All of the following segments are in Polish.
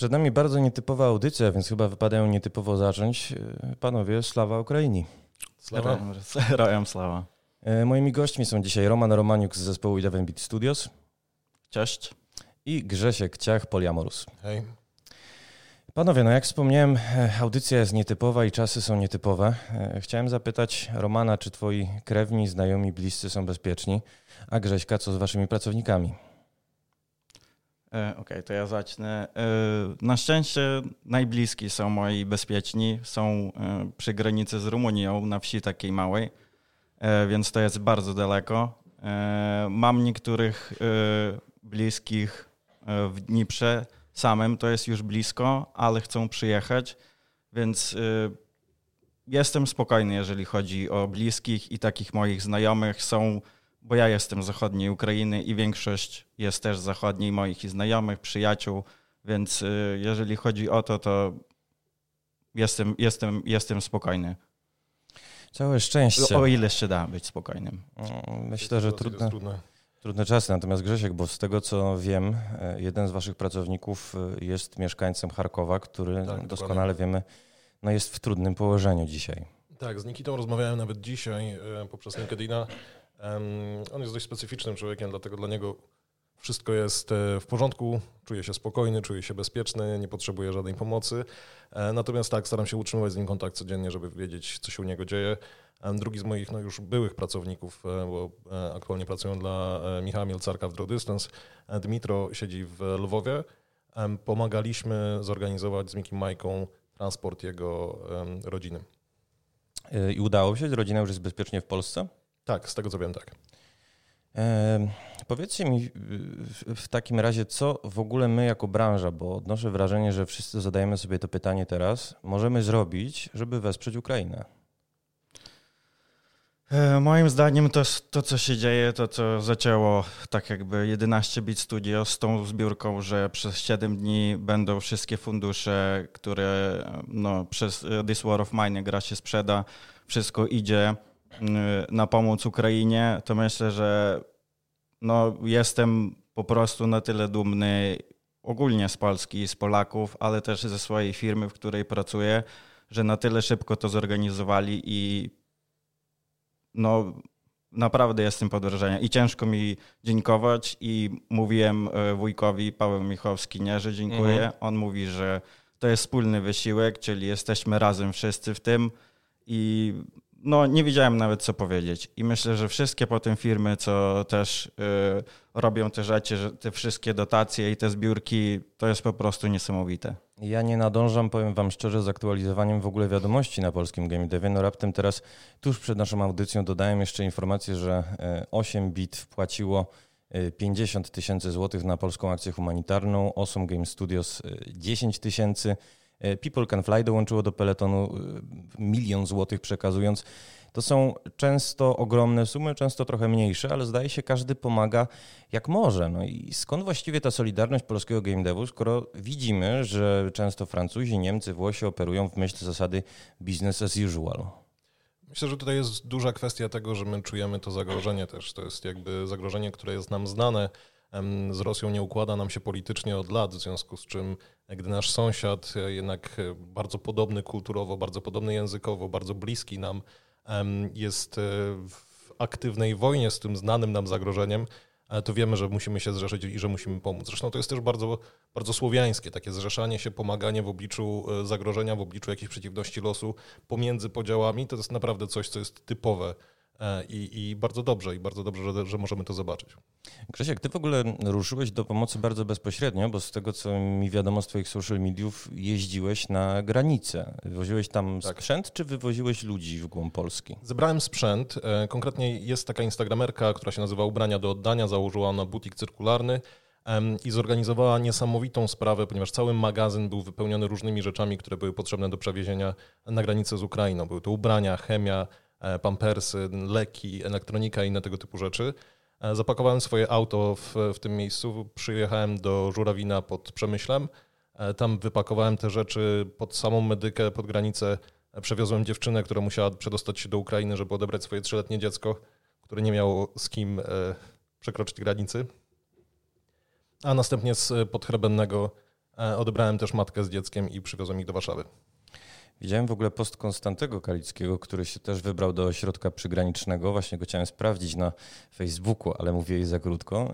Przed nami bardzo nietypowa audycja, więc chyba wypadają nietypowo zacząć. E, panowie, slawa Ukrainii. Slawa. Rojem slawa. E, moimi gośćmi są dzisiaj Roman Romaniuk z zespołu Eleven Beat Studios. Cześć. I Grzesiek Ciach, Poliamorus. Hej. Panowie, no jak wspomniałem, e, audycja jest nietypowa i czasy są nietypowe. Chciałem zapytać Romana, czy twoi krewni, znajomi, bliscy są bezpieczni, a Grześka, co z waszymi pracownikami? E, okej, okay, to ja zacznę. E, na szczęście najbliski są moi bezpieczni. Są e, przy granicy z Rumunią, na wsi takiej małej, więc to jest bardzo daleko. Mam niektórych bliskich w Dniprze samym, to jest już blisko, ale chcą przyjechać, więc jestem spokojny, jeżeli chodzi o bliskich i takich moich znajomych. Są bo ja jestem z zachodniej Ukrainy i większość jest też z zachodniej moich i znajomych, przyjaciół, więc y, jeżeli chodzi o to, to jestem, jestem, jestem spokojny. Całe szczęście. O ile się da być spokojnym. Myślę, że trudne, trudne czasy. Natomiast Grzesiek, bo z tego co wiem, e, jeden z waszych pracowników e, jest mieszkańcem Charkowa, który tak, doskonale wiemy, no jest w trudnym położeniu dzisiaj. Tak, z Nikitą rozmawiałem nawet dzisiaj e, poprzez LinkedIna. On jest dość specyficznym człowiekiem, dlatego dla niego wszystko jest e, w porządku, czuje się spokojny, czuje się bezpieczny, nie potrzebuje żadnej pomocy. E, natomiast tak, staram się utrzymywać z nim kontakt codziennie, żeby wiedzieć, co się u niego dzieje. Drugi z moich no, już byłych pracowników, e, bo aktualnie pracują dla Michała Mielcarka w Draw Distance, Dmitro siedzi w Lwowie. Pomagaliśmy zorganizować z Mikim Majką transport jego rodziny. I udało się? Rodzina już jest bezpiecznie w Polsce? Tak, z tego co wiem, tak. E, powiedzcie mi w takim razie, co w ogóle my jako branża, bo odnoszę wrażenie, że wszyscy zadajemy sobie to pytanie teraz, możemy zrobić, żeby wesprzeć Ukrainę? E, moim zdaniem to, to, co się dzieje, to co zaczęło tak jakby 11 Bit Studio z tą zbiórką, że przez 7 dni będą wszystkie fundusze, które no, przez This War of Mine gra się sprzeda, wszystko idzie na pomoc Ukrainie, to myślę, że no, jestem po prostu na tyle dumny ogólnie z Polski, z Polaków, ale też ze swojej firmy, w której pracuję, że na tyle szybko to zorganizowali i no naprawdę jestem pod wrażeniem. I ciężko mi dziękować i mówiłem y, wujkowi Paweł Michowski, nie, że dziękuję. Mhm. On mówi, że to jest wspólny wysiłek, czyli jesteśmy razem wszyscy w tym i no nie wiedziałem nawet co powiedzieć. I myślę, że wszystkie potem firmy, co też y, robią te rzeczy, że te wszystkie dotacje i te zbiórki, to jest po prostu niesamowite. Ja nie nadążam, powiem wam szczerze, z aktualizowaniem w ogóle wiadomości na polskim Game Devie. No raptem teraz, tuż przed naszą audycją dodałem jeszcze informację, że 8 y, bit wpłaciło 50 y, tysięcy złotych na polską akcję humanitarną, Awesome Game Studios 10 y, tysięcy, E, People Can Fly dołączyło do peletonu e, milion złotych przekazując. To są często ogromne sumy, często trochę mniejsze, ale zdaje się, każdy pomaga jak może. No i skąd właściwie ta solidarność polskiego game devu, skoro widzimy, że często Francuzi, Niemcy, Włosi operują w myśl zasady business as usual? Myślę, że tutaj jest duża kwestia tego, że my czujemy to zagrożenie też. To jest jakby zagrożenie, które jest nam znane z Rosją nie układa nam się politycznie od lat, w związku z czym gdy nasz sąsiad, e, jednak e, bardzo podobny kulturowo, bardzo podobny językowo, bardzo bliski nam, jest e, w aktywnej wojnie z tym znanym nam zagrożeniem, to wiemy, że musimy się zrzeszyć i że musimy pomóc. Zresztą to jest też bardzo, bardzo słowiańskie, takie zrzeszanie się, pomaganie w obliczu zagrożenia, w obliczu jakiejś przeciwności losu pomiędzy podziałami. To jest naprawdę coś, co jest typowe I, I, bardzo dobrze, i bardzo dobrze, że, że, możemy to zobaczyć. Grzesiek, ty w ogóle ruszyłeś do pomocy bardzo bezpośrednio, bo z tego, co mi wiadomo z twoich social mediów, jeździłeś na granicę. Wywoziłeś tam tak. sprzęt, czy wywoziłeś ludzi w głąb Polski? Zebrałem sprzęt. E, konkretnie jest taka instagramerka, która się nazywa Ubrania do oddania, założyła ona butik cyrkularny i zorganizowała niesamowitą sprawę, ponieważ cały magazyn był wypełniony różnymi rzeczami, które były potrzebne do przewiezienia na granicę z Ukrainą. Były to ubrania, chemia, E, pampersy, leki, elektronika i inne tego typu rzeczy. E, zapakowałem swoje auto w, w tym miejscu, przyjechałem do Żurawina pod Przemyślem, e, tam wypakowałem te rzeczy pod samą medykę, pod granicę, przewiozłem dziewczynę, która musiała przedostać się do Ukrainy, żeby odebrać swoje trzyletnie dziecko, które nie miało z kim przekroczyć granicy. A następnie z Podhrebennego Odebrałem też matkę z dzieckiem i przywiozłem ich do Warszawy. Widziałem w ogóle post Konstantego Kalickiego, który się też wybrał do ośrodka przygranicznego. Właśnie go chciałem sprawdzić na Facebooku, ale mówię za krótko.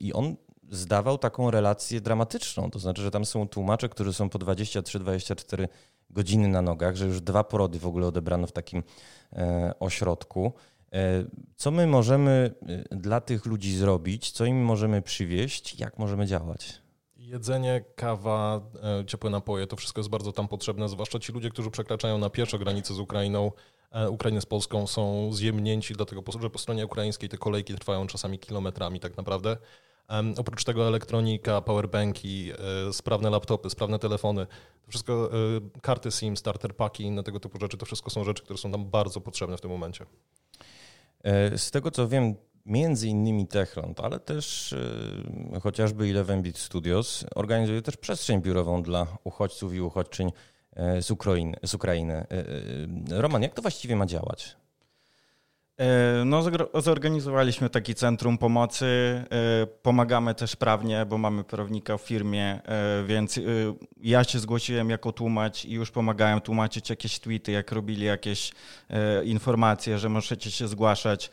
I on zdawał taką relację dramatyczną. To znaczy, że tam są tłumacze, którzy są po 23-24 godziny na nogach, że już dwa porody w ogóle odebrano w takim e, ośrodku. E, co my możemy e, dla tych ludzi zrobić? Co im możemy przywieźć? Jak możemy działać? Jedzenie, kawa, ciepłe napoje, to wszystko jest bardzo tam potrzebne, zwłaszcza ci ludzie, którzy przekraczają na pieszo granicę z Ukrainą, Ukrainę z Polską, są zjemnięci, dlatego że po stronie ukraińskiej te kolejki trwają czasami kilometrami tak naprawdę. Oprócz tego elektronika, powerbanki, y, sprawne laptopy, sprawne telefony, to wszystko, karty SIM, starter paki, inne tego typu rzeczy, to wszystko są rzeczy, które są nam bardzo potrzebne w tym momencie. E, z tego co wiem, między innymi Techland, ale też y, chociażby Eleven Bit Studios organizuje też przestrzeń biurową dla uchodźców i uchodźczyń z Ukrainy. Z Ukrainy. Roman, jak to właściwie ma działać? E, no, zorganizowaliśmy taki centrum pomocy. E, pomagamy też prawnie, bo mamy prawnika w firmie, e, więc ja się zgłosiłem jako tłumacz i już pomagałem tłumaczyć jakieś tweety, jak robili jakieś informacje, że możecie się zgłaszać.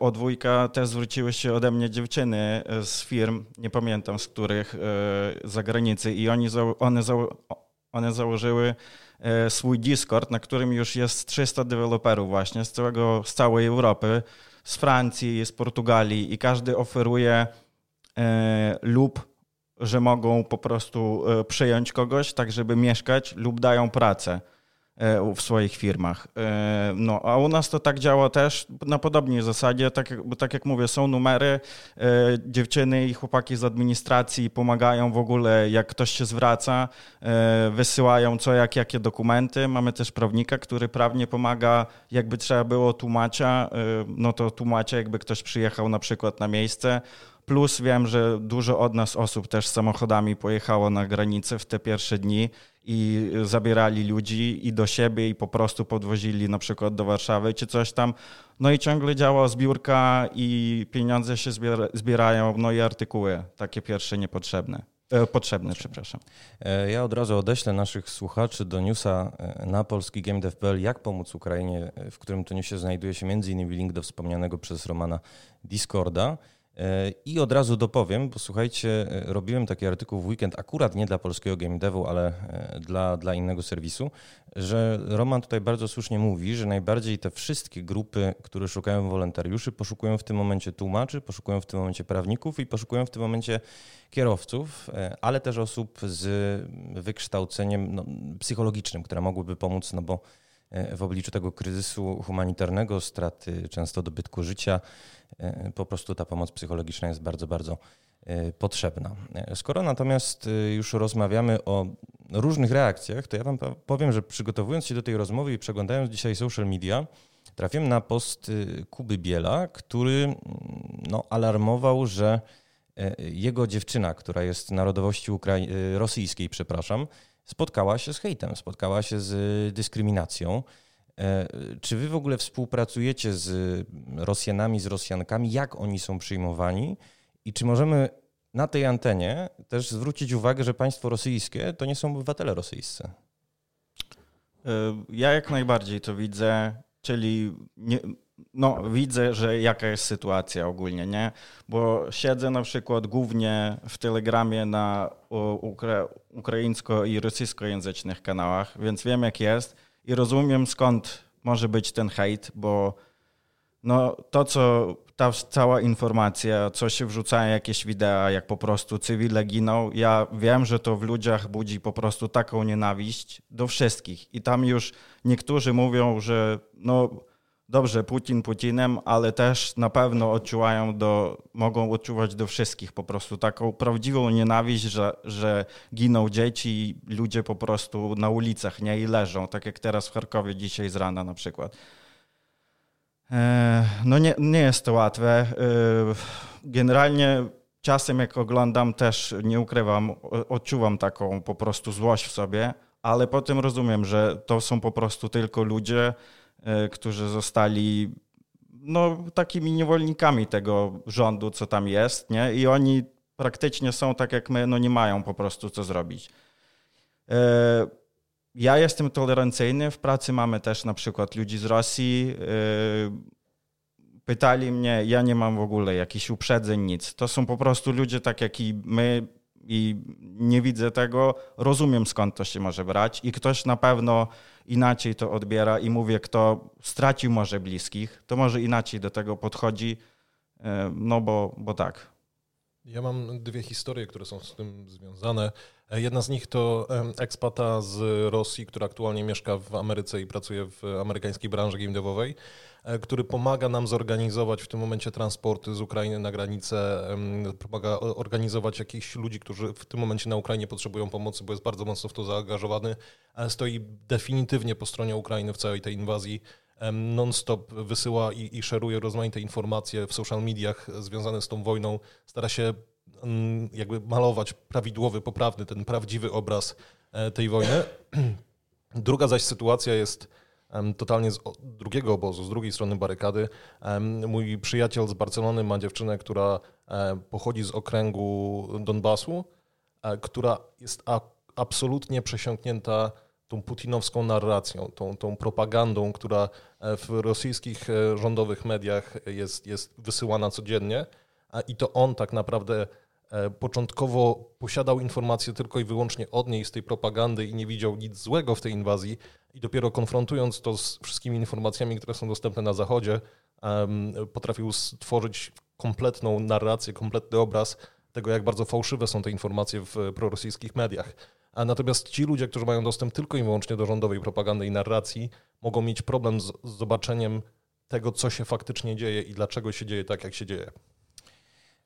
O dwójka też zwróciły się ode mnie dziewczyny z firm, nie pamiętam z których, zagranicy i oni, one, one założyły swój Discord, na którym już jest 300 deweloperów właśnie z, całego, z całej Europy, z Francji, z Portugalii i każdy oferuje e, lub że mogą po prostu e, przyjąć kogoś, tak żeby mieszkać lub dają pracę. E, w swoich firmach. E, no, a u nas to tak działa też na podobnej zasadzie, tak bo tak jak mówię, są numery, e, dziewczyny i chłopaki z administracji pomagają w ogóle, jak ktoś się zwraca, wysyłają co, jak, jakie dokumenty. Mamy też prawnika, który prawnie pomaga, jakby trzeba było tłumacza, no to tłumacza, jakby ktoś przyjechał na przykład na miejsce, Plus wiem, że dużo od nas osób też samochodami pojechało na granicę w te pierwsze dni i zabierali ludzi i do siebie i po prostu podwozili na przykład do Warszawy czy coś tam. No i ciągle działa zbiórka i pieniądze się zbierają, no i artykuły takie pierwsze niepotrzebne. E, potrzebne, przepraszam. E, ja od razu odeślę naszych słuchaczy do newsa e, na polski GameDev.pl, jak pomóc Ukrainie, w którym to newsie znajduje się m.in. link do wspomnianego przez Romana Discorda. E, I od razu dopowiem, bo słuchajcie, e, robiłem taki artykuł w weekend, akurat nie dla polskiego game devu, ale e, dla, dla innego serwisu, że Roman tutaj bardzo słusznie mówi, że najbardziej te wszystkie grupy, które szukają wolontariuszy, poszukują w tym momencie tłumaczy, poszukują w tym momencie prawników i poszukują w tym momencie kierowców, ale też osób z wykształceniem no, psychologicznym, które mogłyby pomóc, no bo w obliczu tego kryzysu humanitarnego, straty często dobytku życia, E, po prostu ta pomoc psychologiczna jest bardzo, bardzo e, potrzebna. E, skoro natomiast już rozmawiamy o różnych reakcjach, to ja Wam powiem, że przygotowując się do tej rozmowy i przeglądając dzisiaj social media, trafiłem na post Kuby Biela, który mm, no, alarmował, że jego dziewczyna, która jest narodowości Ukrai- rosyjskiej, przepraszam, spotkała się z hejtem, spotkała się z dyskryminacją. E, czy wy w ogóle współpracujecie z Rosjanami, z Rosjankami? Jak oni są przyjmowani? I czy możemy na tej antenie też zwrócić uwagę, że państwo rosyjskie to nie są obywatele rosyjscy? E, ja jak najbardziej to widzę, czyli nie, no, widzę, że jaka jest sytuacja ogólnie, nie? Bo siedzę na przykład głównie w Telegramie na ukra ukraińsko- i rosyjskojęzycznych kanałach, więc wiem jak jest i rozumiem skąd może być ten hejt, bo no, to, co ta cała informacja, co się wrzucają jakieś wideo, jak po prostu cywile giną, ja wiem, że to w ludziach budzi po prostu taką nienawiść do wszystkich. I tam już niektórzy mówią, że no dobrze, Putin Putinem, ale też na pewno odczuwają do, mogą odczuwać do wszystkich po prostu taką prawdziwą nienawiść, że, że giną dzieci i ludzie po prostu na ulicach nie i leżą, tak jak teraz w Charkowie dzisiaj z rana na przykład. E, no nie, nie jest to łatwe. E, generalnie czasem jak oglądam też nie ukrywam, odczuwam taką po prostu złość w sobie, ale potem rozumiem, że to są po prostu tylko ludzie, którzy zostali no, takimi niewolnikami tego rządu, co tam jest, nie? I oni praktycznie są tak jak my, no nie mają po prostu co zrobić. E, ja jestem tolerancyjny, w pracy mamy też na przykład ludzi z Rosji. Pytali mnie, ja nie mam w ogóle jakichś uprzedzeń, nic. To są po prostu ludzie tak jak i my, i nie widzę tego, rozumiem skąd to się może brać i ktoś na pewno inaczej to odbiera i mówię, kto stracił może bliskich, to może inaczej do tego podchodzi, e, no bo, bo tak. Ja mam dwie historie, które są z tym związane. E, jedna z nich to ekspata z Rosji, która aktualnie mieszka w Ameryce i pracuje w amerykańskiej branży game devowej. E, który pomaga nam zorganizować w tym momencie transporty z Ukrainy na granicę, pomaga organizować jakichś ludzi, którzy w tym momencie na Ukrainie potrzebują pomocy, bo jest bardzo mocno w to zaangażowany. Stoi definitywnie po stronie Ukrainy w całej tej inwazji. Non-stop wysyła i, i szeruje rozmaite informacje w social mediach związane z tą wojną. Stara się jakby malować prawidłowy, poprawny, ten prawdziwy obraz e, tej wojny. Druga zaś sytuacja jest totalnie z drugiego obozu, z drugiej strony barykady. Mój przyjaciel z Barcelony ma dziewczynę, która e, pochodzi z okręgu Donbasu, e, która jest absolutnie przesiąknięta tą putinowską narracją, tą, tą propagandą, która e, w rosyjskich rządowych mediach jest, jest wysyłana codziennie. I to on tak naprawdę początkowo posiadał informacje tylko i wyłącznie od niej z tej propagandy i nie widział nic złego w tej inwazji, i dopiero konfrontując to z wszystkimi informacjami, które są dostępne na Zachodzie, potrafił stworzyć kompletną narrację, kompletny obraz tego, jak bardzo fałszywe są te informacje w prorosyjskich mediach. A natomiast ci ludzie, którzy mają dostęp tylko i wyłącznie do rządowej propagandy i narracji, mogą mieć problem z zobaczeniem tego, co się faktycznie dzieje i dlaczego się dzieje tak, jak się dzieje.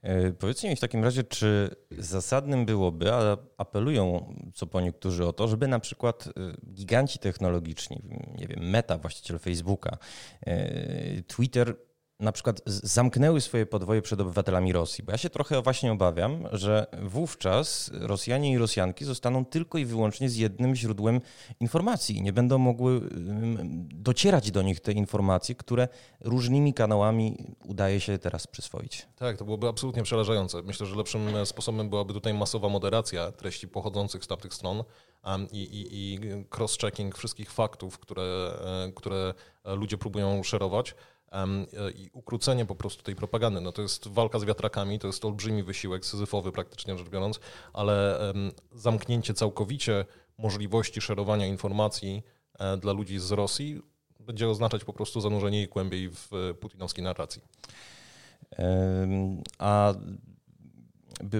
E, powiedzcie mi w takim razie, czy zasadnym byłoby, a apelują co po niektórzy o to, żeby na przykład e, giganci technologiczni, nie wiem, Meta, właściciel Facebooka, e, Twitter na przykład zamknęły swoje podwoje przed obywatelami Rosji. Bo ja się trochę właśnie obawiam, że wówczas Rosjanie i Rosjanki zostaną tylko i wyłącznie z jednym źródłem informacji. Nie będą mogły docierać do nich te informacje, które różnymi kanałami udaje się teraz przyswoić. Tak, to byłoby absolutnie przerażające. Myślę, że lepszym sposobem byłaby tutaj masowa moderacja treści pochodzących z tamtych stron i, i, i cross-checking wszystkich faktów, które, e, które ludzie próbują szerować i ukrócenie po prostu tej propagandy. No to jest walka z wiatrakami, to jest olbrzymi wysiłek, syzyfowy praktycznie rzecz biorąc, ale zamknięcie całkowicie możliwości szerowania informacji e, dla ludzi z Rosji będzie oznaczać po prostu zanurzenie ich głębiej w putinowskiej narracji. A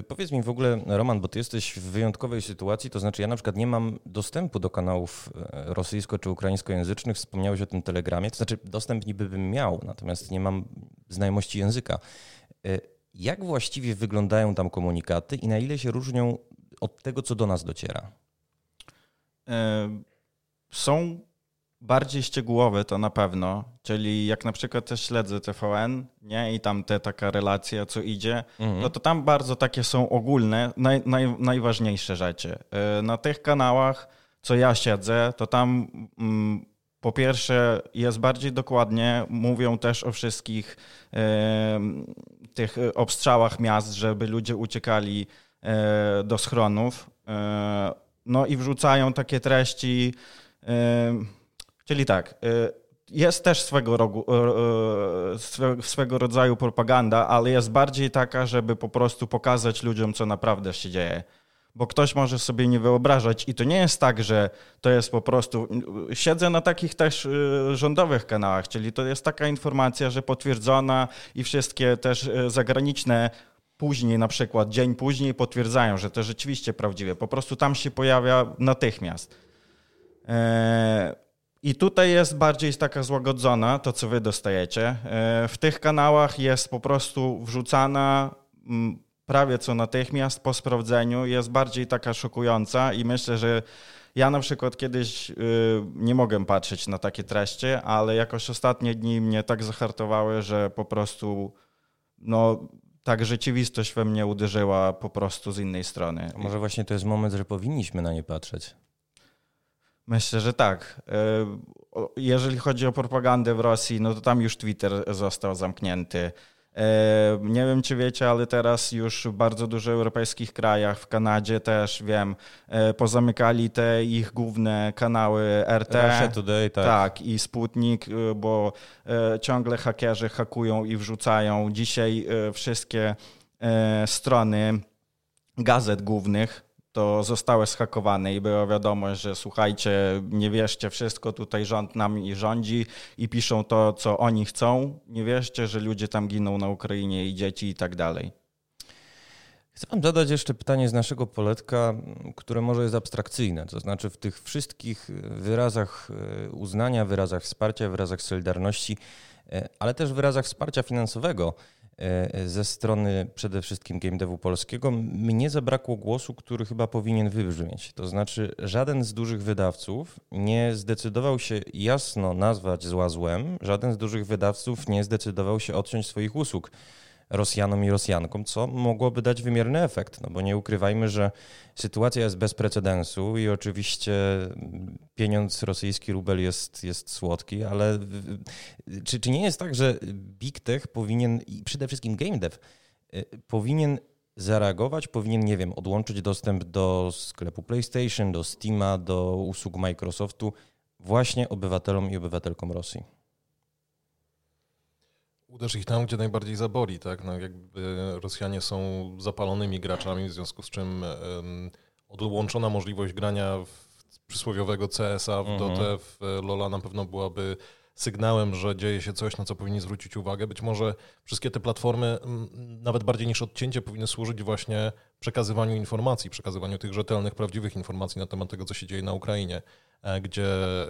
Powiedz mi w ogóle, Roman, bo ty jesteś w wyjątkowej sytuacji, to znaczy ja na przykład nie mam dostępu do kanałów e, rosyjsko- czy ukraińskojęzycznych, wspomniałeś o tym telegramie, to znaczy dostęp niby bym miał, natomiast nie mam znajomości języka. E, jak właściwie wyglądają tam komunikaty i na ile się różnią od tego, co do nas dociera? E, są bardziej szczegółowe to na pewno, czyli jak na przykład też śledzę TVN, nie, i tam te taka relacja, co idzie, mhm. no to tam bardzo takie są ogólne, naj, naj, najważniejsze rzeczy. E, na tych kanałach, co ja siedzę, to tam mm, po pierwsze jest bardziej dokładnie, mówią też o wszystkich e, tych obstrzałach miast, żeby ludzie uciekali e, do schronów, e, no i wrzucają takie treści, Czyli tak, y, jest też swego, rogu, y, y, swego rodzaju propaganda, ale jest bardziej taka, żeby po prostu pokazać ludziom, co naprawdę się dzieje. Bo ktoś może sobie nie wyobrażać, i to nie jest tak, że to jest po prostu. Siedzę na takich też rządowych kanałach, czyli to jest taka informacja, że potwierdzona i wszystkie też zagraniczne później, na przykład dzień później, potwierdzają, że to rzeczywiście prawdziwe. Po prostu tam się pojawia natychmiast. Eee, i tutaj jest bardziej taka złagodzona, to co wy dostajecie. E, w tych kanałach jest po prostu wrzucana prawie co natychmiast po sprawdzeniu, jest bardziej taka szokująca i myślę, że ja na przykład kiedyś y, nie mogłem patrzeć na takie treści, ale jakoś ostatnie dni mnie tak zahartowały, że po prostu no, tak rzeczywistość we mnie uderzyła po prostu z innej strony. A może właśnie to jest moment, że powinniśmy na nie patrzeć? Myślę, że tak. E, jeżeli chodzi o propagandę w Rosji, no to tam już Twitter został zamknięty. E, nie wiem, czy wiecie, ale teraz już w bardzo dużo europejskich krajach, w Kanadzie też wiem, e, pozamykali te ich główne kanały RT. Russia Today, tak. Tak, i Sputnik, bo ciągle hakerzy hakują i wrzucają. Dzisiaj wszystkie strony gazet głównych to zostały schakowane i było wiadomo, że słuchajcie, nie wierzcie wszystko, tutaj rząd nami rządzi i piszą to, co oni chcą. Nie wierzcie, że ludzie tam giną na Ukrainie i dzieci i tak dalej. Chcę Wam zadać jeszcze pytanie z naszego poletka, które może jest abstrakcyjne. To znaczy, w tych wszystkich wyrazach e, uznania, wyrazach wsparcia, wyrazach solidarności, ale też wyrazach wsparcia finansowego, E, ze strony przede wszystkim game devu polskiego mnie zabrakło głosu, który chyba powinien wybrzmieć. To znaczy, żaden z dużych wydawców nie zdecydował się jasno nazwać zła złem, żaden z dużych wydawców nie zdecydował się odciąć swoich usług. Rosjanom i Rosjankom, co mogłoby dać wymierny efekt. No bo nie ukrywajmy, że sytuacja jest bez precedensu i oczywiście pieniądz rosyjski rubel jest, jest słodki, ale czy, czy nie jest tak, że Big Tech powinien i przede wszystkim game dev y, powinien zareagować, powinien, nie wiem, odłączyć dostęp do sklepu PlayStation, do Steama, do usług Microsoftu właśnie obywatelom i obywatelkom Rosji? Uderz ich tam, gdzie najbardziej zaboli, tak? No, jakby Rosjanie są zapalonymi graczami, w związku z czym um, odłączona możliwość grania w przysłowiowego CSA w mhm. Dotę, w Lola na pewno byłaby sygnałem, że dzieje się coś, na co powinni zwrócić uwagę. Być może wszystkie te platformy, nawet bardziej niż odcięcie, powinny służyć właśnie przekazywaniu informacji, przekazywaniu tych rzetelnych, prawdziwych informacji na temat tego, co się dzieje na Ukrainie, e, gdzie e,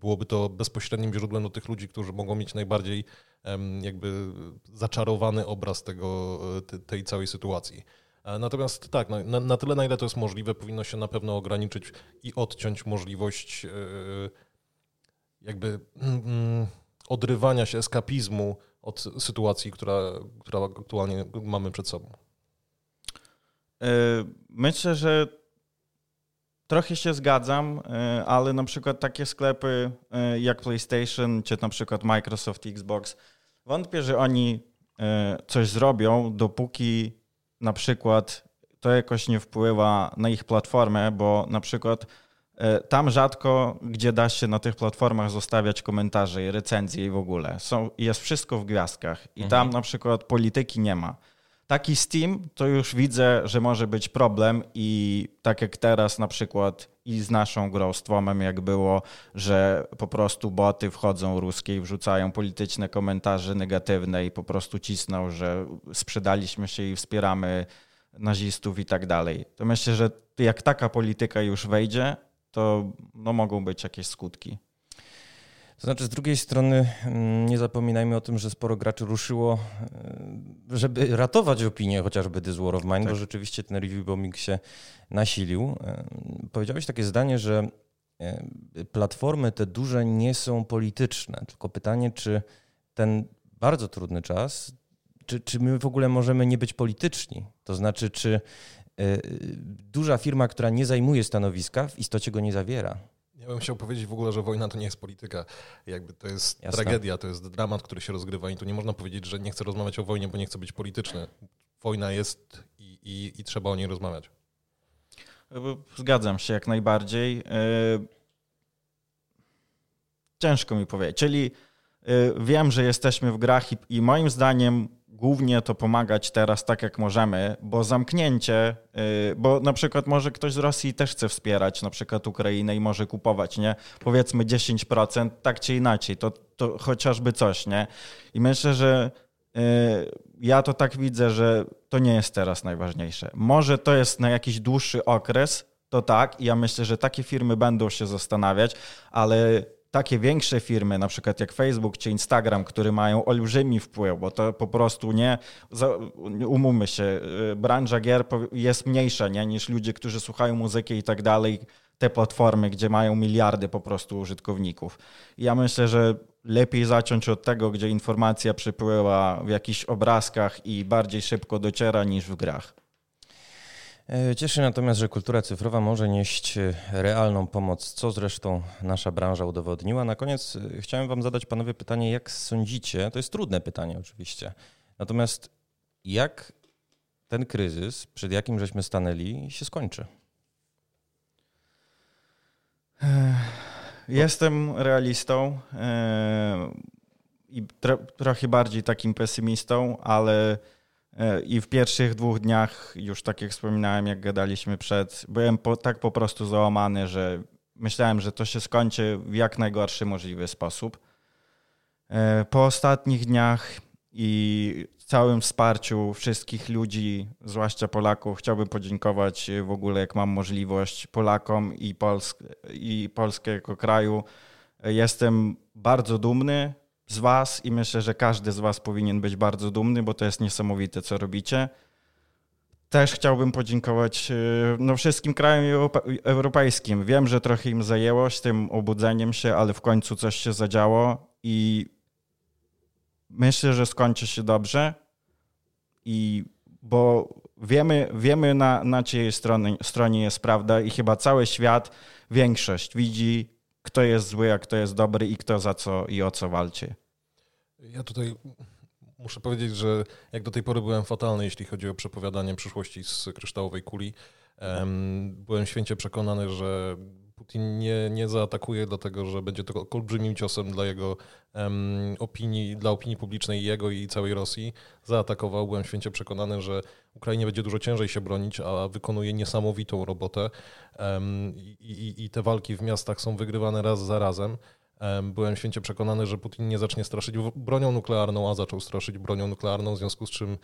byłoby to bezpośrednim źródłem do tych ludzi, którzy mogą mieć najbardziej jakby zaczarowany obraz tego, e, tej całej sytuacji. Natomiast tak, na, na tyle, na ile to jest możliwe, powinno się na pewno ograniczyć i odciąć możliwość jakby mm, odrywania się, eskapizmu od sytuacji, która, która aktualnie mamy przed sobą. E, myślę, że trochę się zgadzam, e, ale na przykład takie sklepy e, jak PlayStation czy na przykład Microsoft, Xbox, wątpię, że oni coś zrobią, dopóki na przykład to jakoś nie wpływa na ich platformę, bo na przykład tam rzadko, gdzie da się na tych platformach zostawiać komentarze i recenzje i w ogóle. Są, jest wszystko w gwiazdkach i mhm. tam na przykład polityki nie ma. Taki Steam to już widzę, że może być problem i tak jak teraz na przykład i z naszą grą, z Twomem jak było, że po prostu boty wchodzą ruskie i wrzucają polityczne komentarze negatywne i po prostu cisną, że sprzedaliśmy się i wspieramy nazistów i tak dalej. To myślę, że jak taka polityka już wejdzie, to no, mogą być jakieś skutki. To znaczy, z drugiej strony, mm, nie zapominajmy o tym, że sporo graczy ruszyło, e, żeby ratować opinię chociażby This War of Mine, tak. bo rzeczywiście ten review bombing się nasilił. E, powiedziałeś takie zdanie, że e, platformy te duże nie są polityczne, tylko pytanie, czy ten bardzo trudny czas, czy, czy my w ogóle możemy nie być polityczni? To znaczy, czy duża firma, która nie zajmuje stanowiska, w istocie go nie zawiera. Ja bym chciał powiedzieć w ogóle, że wojna to nie jest polityka. Jakby to jest Jasne. tragedia, to jest dramat, który się rozgrywa i tu nie można powiedzieć, że nie chcę rozmawiać o wojnie, bo nie chcę być polityczny. Wojna jest i, i, i trzeba o niej rozmawiać. Zgadzam się jak najbardziej. E, ciężko mi powiedzieć. Czyli e, wiem, że jesteśmy w grach i, i moim zdaniem głównie to pomagać teraz tak, jak możemy, bo zamknięcie, y, bo na przykład może ktoś z Rosji też chce wspierać na przykład Ukrainę i może kupować, nie? Powiedzmy 10%, tak czy inaczej, to, to chociażby coś, nie? I myślę, że y, ja to tak widzę, że to nie jest teraz najważniejsze. Może to jest na jakiś dłuższy okres, to tak, i ja myślę, że takie firmy będą się zastanawiać, ale takie większe firmy, na przykład jak Facebook czy Instagram, które mają olbrzymi wpływ, bo to po prostu nie, umówmy się, y, branża gier jest mniejsza nie, niż ludzie, którzy słuchają muzyki i tak dalej, te platformy, gdzie mają miliardy po prostu użytkowników. Ja myślę, że lepiej zacząć od tego, gdzie informacja przypływa w jakichś obrazkach i bardziej szybko dociera niż w grach. E, cieszy natomiast, że kultura cyfrowa może nieść e, realną pomoc, co zresztą nasza branża udowodniła. Na koniec e, chciałem Wam zadać, panowie, pytanie, jak sądzicie, to jest trudne pytanie oczywiście, Natomiast jak ten kryzys, przed jakim żeśmy stanęli, się skończy? Jestem realistą i trochę bardziej takim pesymistą, ale i w pierwszych dwóch dniach, już tak jak wspominałem, jak gadaliśmy przed, byłem po, tak po prostu załamany, że myślałem, że to się skończy w jak najgorszy możliwy sposób. E, po ostatnich dniach i całym wsparciu wszystkich ludzi, zwłaszcza Polaków, chciałbym podziękować w ogóle, jak mam możliwość, Polakom i, Polsk i Polskę jako kraju. Jestem bardzo dumny z Was i myślę, że każdy z Was powinien być bardzo dumny, bo to jest niesamowite, co robicie. Też chciałbym podziękować e, no, wszystkim krajom europejskim. Wiem, że trochę im zajęło z tym obudzeniem się, ale w końcu coś się zadziało i myślę, że skończy się dobrze. I bo wiemy, wiemy na, na czyjej stronie, stronie jest prawda i chyba cały świat, większość widzi, kto jest zły, a kto jest dobry i kto za co i o co walczy. Ja tutaj muszę powiedzieć, że jak do tej pory byłem fatalny, jeśli chodzi o przepowiadanie przyszłości z kryształowej kuli. Byłem święcie przekonany, że Putin nie, nie zaatakuje, dlatego że będzie to olbrzymim ciosem dla jego um, opinii, dla opinii publicznej jego i całej Rosji. Zaatakował, byłem święcie przekonany, że Ukrainie będzie dużo ciężej się bronić, a wykonuje niesamowitą robotę um, i, i, te walki w miastach są wygrywane raz za razem. Byłem święcie przekonany, że Putin nie zacznie straszyć bronią nuklearną, a zaczął straszyć bronią nuklearną, w związku z czym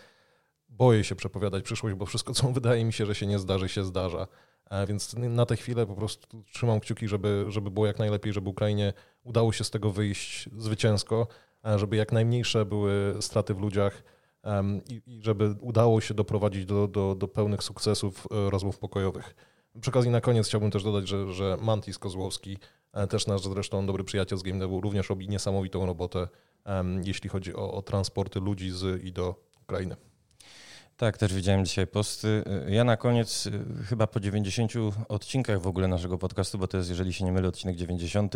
boję się przepowiadać przyszłość, bo wszystko, co wydaje mi się, że się nie zdarzy, się zdarza. E, więc na tę chwilę po prostu trzymam kciuki, żeby, żeby było jak najlepiej, żeby Ukrainie udało się z tego wyjść zwycięsko, e, żeby jak najmniejsze były straty w ludziach i, żeby udało się doprowadzić do, do, do pełnych sukcesów e, rozmów pokojowych. Przy okazji na koniec chciałbym też dodać, że, że Mantis Kozłowski, też nasz zresztą dobry przyjaciel z GameDevu, również robi niesamowitą robotę, jeśli chodzi o, o transporty ludzi z i do Ukrainy. Tak, też widziałem dzisiaj posty. Ja na koniec, y, chyba po 90 odcinkach w ogóle naszego podcastu, bo to jest, jeżeli się nie mylę, odcinek 90,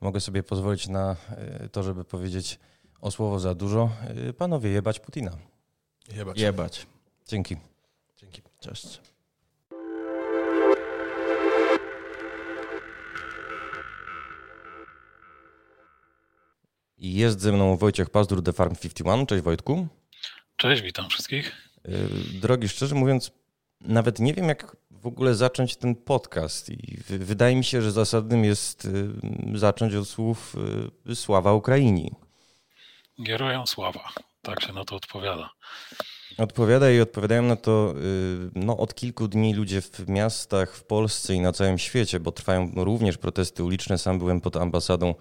mogę sobie pozwolić na y, to, żeby powiedzieć o słowo za dużo. Y, panowie, jebać Putina. Jebać. Jebać. Dzięki. Dzięki. Cześć. Jest ze mną Wojciech Pazdur, The Farm 51. Cześć Wojtku. Cześć, witam wszystkich. Y, drogi, szczerze mówiąc, nawet nie wiem, jak w ogóle zacząć ten podcast. I wydaje mi się, że zasadnym jest y, zacząć od słów y, sława Ukrainie. Gerojom sława. Tak się na to odpowiada. Odpowiada i odpowiadają na to no, od kilku dni ludzie w miastach w Polsce i na całym świecie, bo trwają również protesty uliczne. Sam byłem pod ambasadą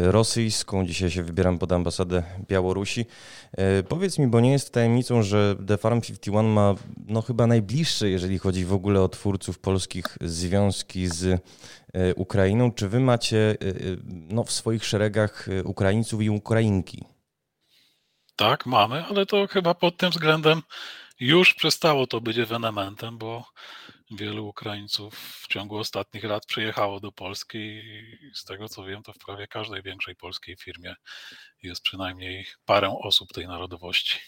rosyjską. Dzisiaj się wybieram pod ambasadę Białorusi. E, powiedz mi, bo nie jest tajemnicą, że The Farm 51 ma no, chyba najbliższe, jeżeli chodzi w ogóle o twórców polskich, związki z e, Ukrainą. Czy wy macie no, w swoich szeregach Ukraińców i Ukrainki? Tak, mamy, ale to chyba pod tym względem już przestało to być ewenementem, bo wielu Ukraińców w ciągu ostatnich lat przyjechało do Polski i z tego co wiem, to w prawie każdej większej polskiej firmie jest przynajmniej parę osób tej narodowości.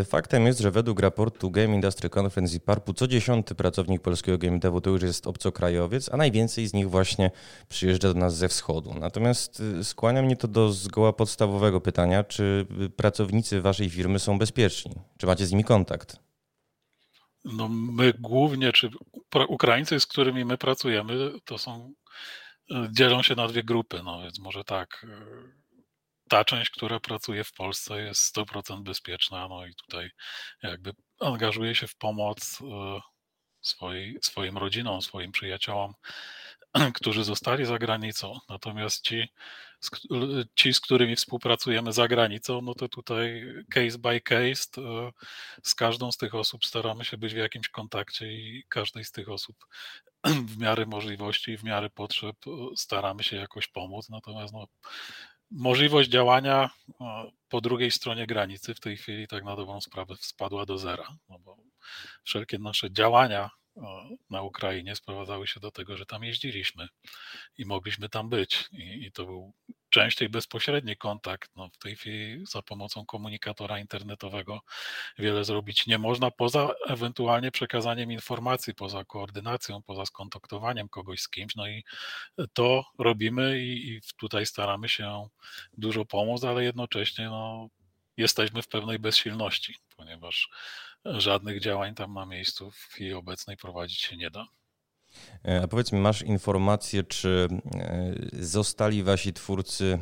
Y, faktem jest, że według raportu Game Industry Conference i PARP-u co dziesiąty pracownik polskiego game devu to już jest obcokrajowiec, a najwięcej z nich właśnie przyjeżdża do nas ze wschodu. Natomiast y, skłania mnie to do zgoła podstawowego pytania, czy pracownicy waszej firmy są bezpieczni? Czy macie z nimi kontakt? No my głównie, czy Ukraińcy, z którymi my pracujemy, to są, e, dzielą się na dwie grupy, no więc może tak, e, ta część, która pracuje w Polsce jest 100% bezpieczna, no i tutaj jakby angażuje się w pomoc e, swojej, swoim rodzinom, swoim przyjaciołom, którzy zostali za granicą. Natomiast ci, ci, z którymi współpracujemy za granicą, no to tutaj case by case, z każdą z tych osób staramy się być w jakimś kontakcie i każdej z tych osób w miarę możliwości i w miarę potrzeb staramy się jakoś pomóc. Natomiast no, możliwość działania po drugiej stronie granicy w tej chwili tak na dobrą sprawę spadła do zera, no bo wszelkie nasze działania na Ukrainie sprowadzały się do tego, że tam jeździliśmy i mogliśmy tam być. I, i to był częściej bezpośredni kontakt. No, w tej chwili za pomocą komunikatora internetowego wiele zrobić nie można, poza ewentualnie przekazaniem informacji, poza koordynacją, poza skontaktowaniem kogoś z kimś. No i to robimy i, i tutaj staramy się dużo pomóc, ale jednocześnie no, jesteśmy w pewnej bezsilności, ponieważ żadnych działań tam na miejscu w chwili obecnej prowadzić się nie da. E, a powiedz mi, masz informację, czy e, zostali wasi twórcy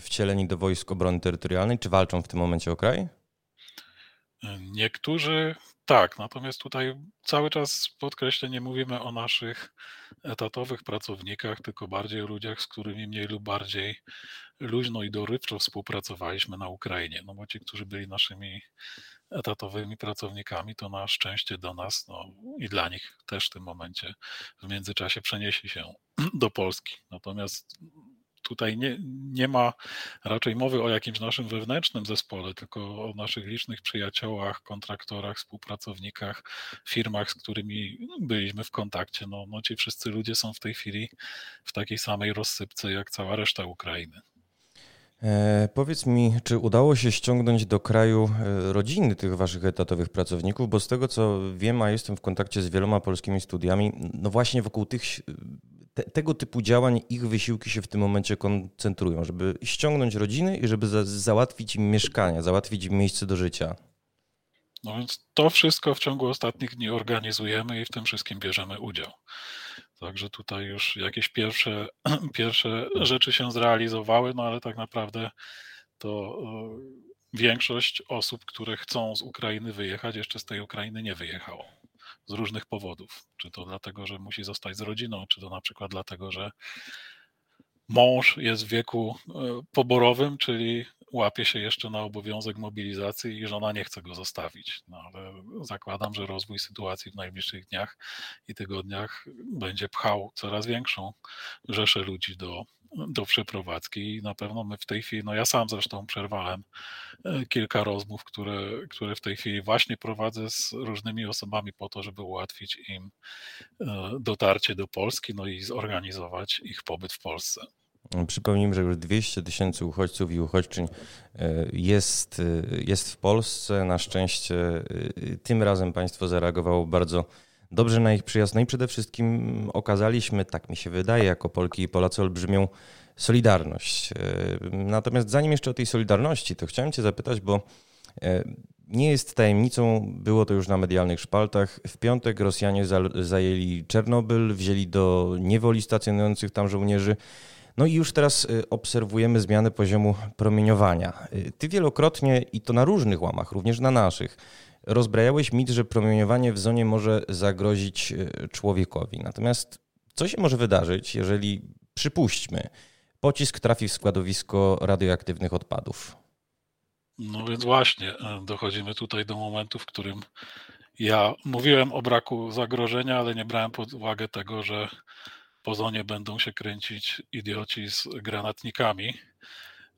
wcieleni do Wojsk Obrony Terytorialnej, czy walczą w tym momencie o kraj? E, niektórzy tak, natomiast tutaj cały czas podkreślę, nie mówimy o naszych etatowych pracownikach, tylko bardziej o ludziach, z którymi mniej lub bardziej luźno i dorywczo współpracowaliśmy na Ukrainie. No bo ci, którzy byli naszymi etatowymi pracownikami, to na szczęście do nas no, i dla nich też w tym momencie w międzyczasie przenieśli się do Polski. Natomiast tutaj nie, nie ma raczej mowy o jakimś naszym wewnętrznym zespole, tylko o naszych licznych przyjaciołach, kontraktorach, współpracownikach, firmach, z którymi byliśmy w kontakcie. No, no ci wszyscy ludzie są w tej chwili w takiej samej rozsypce jak cała reszta Ukrainy. E, powiedz mi, czy udało się ściągnąć do kraju e, rodziny tych waszych etatowych pracowników? Bo z tego co wiem, a jestem w kontakcie z wieloma polskimi studiami, no właśnie wokół tych, te, tego typu działań ich wysiłki się w tym momencie koncentrują, żeby ściągnąć rodziny i żeby za, załatwić im mieszkania, załatwić im miejsce do życia. No więc to wszystko w ciągu ostatnich dni organizujemy i w tym wszystkim bierzemy udział. Także tutaj już jakieś pierwsze, pierwsze rzeczy się zrealizowały, no ale tak naprawdę to e, większość osób, które chcą z Ukrainy wyjechać, jeszcze z tej Ukrainy nie wyjechało. Z różnych powodów. Czy to dlatego, że musi zostać z rodziną, czy to na przykład dlatego, że mąż jest w wieku e, poborowym, czyli łapie się jeszcze na obowiązek mobilizacji i żona nie chce go zostawić. No ale zakładam, że rozwój sytuacji w najbliższych dniach i tygodniach będzie pchał coraz większą rzeszę ludzi do, do przeprowadzki i na pewno my w tej chwili, no ja sam zresztą przerwałem e, kilka rozmów, które, które w tej chwili właśnie prowadzę z różnymi osobami po to, żeby ułatwić im e, dotarcie do Polski, no i zorganizować ich pobyt w Polsce. Przypomnijmy, że już 200 tysięcy uchodźców i uchodźczyń e, jest, e, jest w Polsce. Na szczęście e, tym razem państwo zareagowało bardzo dobrze na ich przyjazd. No i przede wszystkim okazaliśmy, tak mi się wydaje, jako Polki i Polacy olbrzymią solidarność. Natomiast zanim jeszcze o tej solidarności, to chciałem Cię zapytać, bo nie jest tajemnicą, było to już na medialnych szpaltach. W piątek Rosjanie zajęli Czernobyl, wzięli do niewoli stacjonujących tam żołnierzy. No i już teraz y, obserwujemy zmianę poziomu promieniowania. Y, ty wielokrotnie, i to na różnych łamach, również na naszych, rozbrajałeś mit, że promieniowanie w zonie może zagrozić y, człowiekowi. Natomiast co się może wydarzyć, jeżeli, przypuśćmy, pocisk trafi w składowisko radioaktywnych odpadów? No więc właśnie, dochodzimy tutaj do momentu, w którym ja mówiłem o braku zagrożenia, ale nie brałem pod uwagę tego, że po zonie będą się kręcić idioci z granatnikami,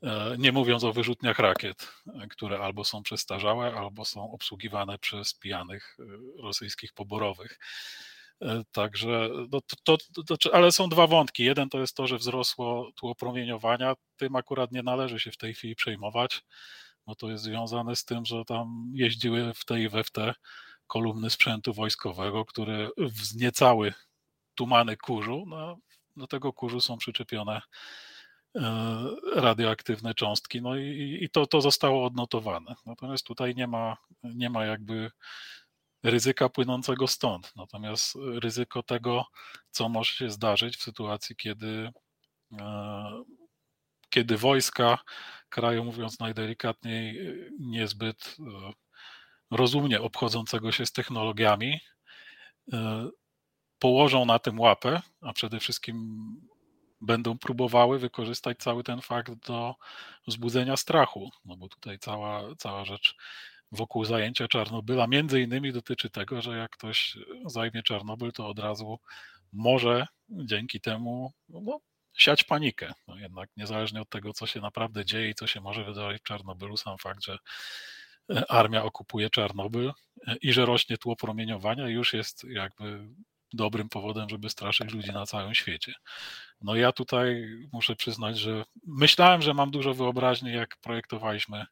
e, nie mówiąc o wyrzutniach rakiet, e, które albo są przestarzałe, albo są obsługiwane przez pijanych e, rosyjskich poborowych. Także, no to, to, to, ale są dwa wątki. Jeden to jest to, że wzrosło tło promieniowania. Tym akurat nie należy się w tej chwili przejmować, bo to jest związane z tym, że tam jeździły w tej i we w te kolumny sprzętu wojskowego, które wzniecały tumany kurzu, no, do tego kurzu są przyczepione e, radioaktywne cząstki, no i, i to, to zostało odnotowane. Natomiast tutaj nie ma, nie ma jakby ryzyka płynącego stąd. Natomiast ryzyko tego, co może się zdarzyć w sytuacji, kiedy, e, kiedy wojska kraju, mówiąc najdelikatniej, niezbyt e, rozumnie obchodzącego się z technologiami, położą na tym łapę, a przede wszystkim będą próbowały wykorzystać cały ten fakt do wzbudzenia strachu, no bo tutaj cała, cała rzecz wokół zajęcia Czarnobyla między innymi dotyczy tego, że jak ktoś zajmie Czarnobyl, to od razu może dzięki temu no, siać panikę. No jednak niezależnie od tego, co się naprawdę dzieje i co się może wydarzyć w Czarnobylu, sam fakt, że armia okupuje Czarnobyl i że rośnie tło promieniowania, już jest jakby dobrym powodem, żeby straszyć ludzi na całym świecie. No ja tutaj muszę przyznać, że myślałem, że mam dużo wyobraźni, jak projektowaliśmy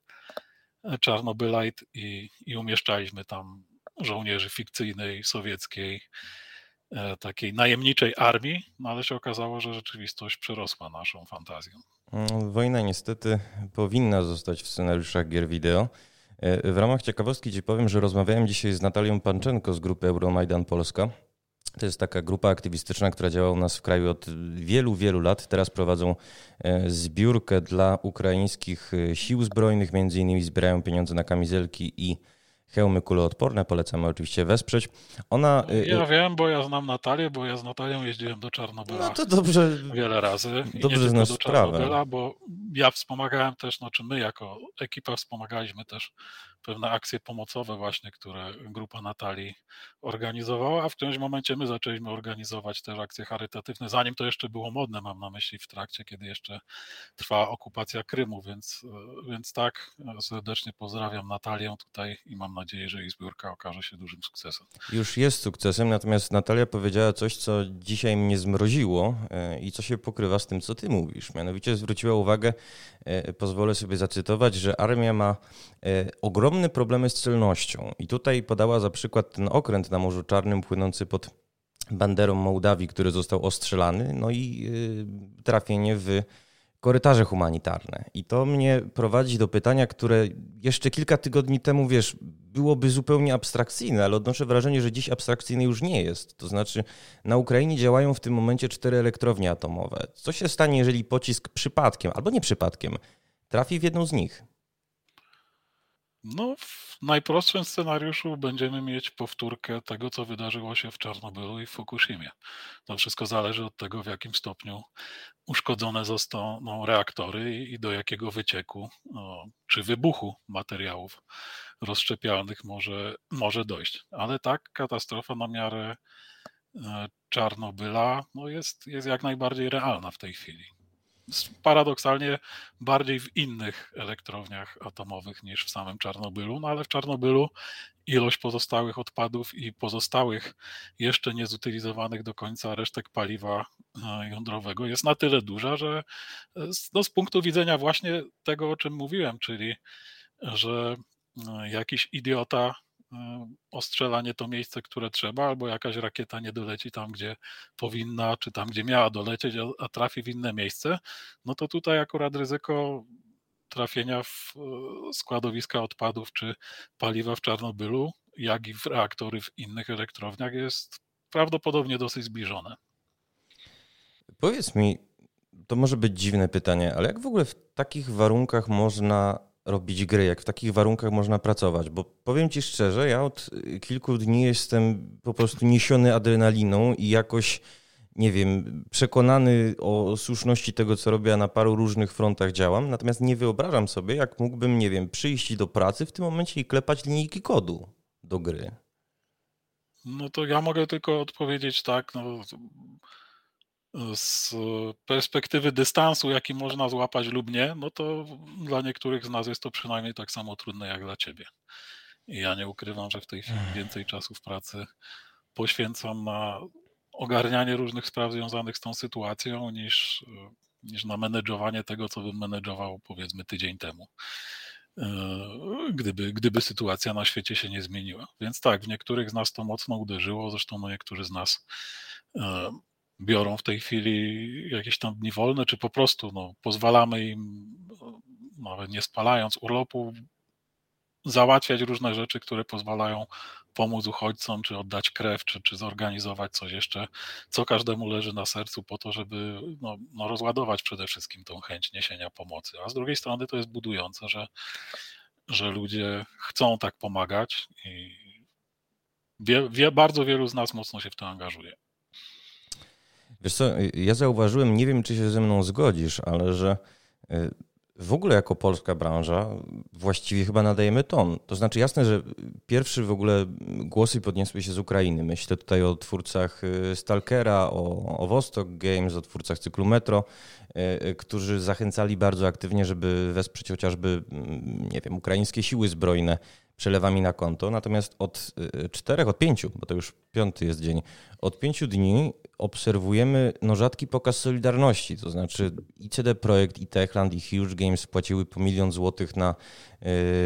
Czarnobylite i, i umieszczaliśmy tam żołnierzy fikcyjnej, sowieckiej, e, takiej najemniczej armii, no ale się okazało, że rzeczywistość przerosła naszą fantazję. Mm, wojna niestety powinna zostać w scenariuszach gier wideo. E, w ramach ciekawostki ci powiem, że rozmawiałem dzisiaj z Natalią Panczenko z grupy Euromajdan Polska. To jest taka grupa aktywistyczna, która działa u nas w kraju od wielu, wielu lat. Teraz prowadzą e, zbiórkę dla ukraińskich e, sił zbrojnych. Między innymi zbierają pieniądze na kamizelki i hełmy kuloodporne. Polecamy oczywiście wesprzeć. Ona, no, ja wiem, bo ja znam Natalię, bo ja z Natalią jeździłem do Czarnobyla no to dobrze, wiele razy. Dobrze znasz do sprawę. Bo ja wspomagałem też, znaczy my jako ekipa wspomagaliśmy też pewne akcje pomocowe właśnie, które grupa Natalii organizowała, a w którymś momencie my zaczęliśmy organizować też akcje charytatywne, zanim to jeszcze było modne, mam na myśli w trakcie, kiedy jeszcze trwała okupacja Krymu, więc, więc tak, serdecznie pozdrawiam Natalię tutaj i mam nadzieję, że jej zbiórka okaże się dużym sukcesem. Już jest sukcesem, natomiast Natalia powiedziała coś, co dzisiaj mnie zmroziło e, i co się pokrywa z tym, co ty mówisz. Mianowicie zwróciła uwagę, e, pozwolę sobie zacytować, że armia ma e, ogromny ogromne problemy z celnością. I tutaj podała za przykład ten okręt na Morzu Czarnym płynący pod banderą Mołdawii, który został ostrzelany, no i y, trafienie w korytarze humanitarne. I to mnie prowadzi do pytania, które jeszcze kilka tygodni temu, wiesz, byłoby zupełnie abstrakcyjne, ale odnoszę wrażenie, że dziś abstrakcyjne już nie jest. To znaczy, na Ukrainie działają w tym momencie cztery elektrownie atomowe. Co się stanie, jeżeli pocisk przypadkiem, albo nie przypadkiem, trafi w jedną z nich? No, w najprostszym scenariuszu będziemy mieć powtórkę tego, co wydarzyło się w Czarnobylu i w Fukushimie. To wszystko zależy od tego, w jakim stopniu uszkodzone zostaną reaktory i do jakiego wycieku no, czy wybuchu materiałów rozszczepialnych może, może dojść. Ale tak, katastrofa na miarę e, Czarnobyla no jest, jest jak najbardziej realna w tej chwili paradoksalnie bardziej w innych elektrowniach atomowych niż w samym Czarnobylu, no ale w Czarnobylu ilość pozostałych odpadów i pozostałych jeszcze niezutylizowanych do końca resztek paliwa e, jądrowego jest na tyle duża, że e, no, z punktu widzenia właśnie tego, o czym mówiłem, czyli że e, jakiś idiota ostrzela nie to miejsce, które trzeba, albo jakaś rakieta nie doleci tam, gdzie powinna, czy tam, gdzie miała dolecieć, a trafi w inne miejsce, no to tutaj akurat ryzyko trafienia w e, składowiska odpadów czy paliwa w Czarnobylu, jak i w reaktory w innych elektrowniach jest prawdopodobnie dosyć zbliżone. Powiedz mi, to może być dziwne pytanie, ale jak w ogóle w takich warunkach można robić gry, jak w takich warunkach można pracować, bo powiem Ci szczerze, ja od kilku dni jestem po prostu niesiony adrenaliną i jakoś, nie wiem, przekonany o słuszności tego, co robię, a na paru różnych frontach działam, natomiast nie wyobrażam sobie, jak mógłbym, nie wiem, przyjść do pracy w tym momencie i klepać linijki kodu do gry. No to ja mogę tylko odpowiedzieć tak, no, z perspektywy dystansu, jaki można złapać lub nie, no to dla niektórych z nas jest to przynajmniej tak samo trudne jak dla ciebie. I ja nie ukrywam, że w tej chwili więcej czasu w pracy poświęcam na ogarnianie różnych spraw związanych z tą sytuacją niż, niż na menedżowanie tego, co bym menedżował powiedzmy tydzień temu. E, gdyby, gdyby sytuacja na świecie się nie zmieniła. Więc tak, w niektórych z nas to mocno uderzyło, zresztą no niektórzy z nas e, biorą w tej chwili jakieś tam dni wolne, czy po prostu no, pozwalamy im, nawet nie spalając urlopu, załatwiać różne rzeczy, które pozwalają pomóc uchodźcom, czy oddać krew, czy, czy zorganizować coś jeszcze, co każdemu leży na sercu po to, żeby no, no rozładować przede wszystkim tą chęć niesienia pomocy. A z drugiej strony to jest budujące, że, że ludzie chcą tak pomagać i wie, wie, bardzo wielu z nas mocno się w to angażuje. Wiesz co, ja zauważyłem, nie wiem czy się ze mną zgodzisz, ale że y, w ogóle jako polska branża właściwie chyba nadajemy ton. To znaczy jasne, że pierwszy w ogóle głosy podniosły się z Ukrainy. Myślę tutaj o twórcach y, Stalkera, o, o Vostok Games, o twórcach cyklu Metro, y, którzy zachęcali bardzo aktywnie, żeby wesprzeć chociażby, mm, nie wiem, ukraińskie siły zbrojne przelewami na konto. Natomiast od y, czterech, od pięciu, bo to już piąty jest dzień, od pięciu dni obserwujemy no, rzadki pokaz solidarności. To znaczy i CD Projekt, i Techland, i Huge Games płaciły po milion złotych na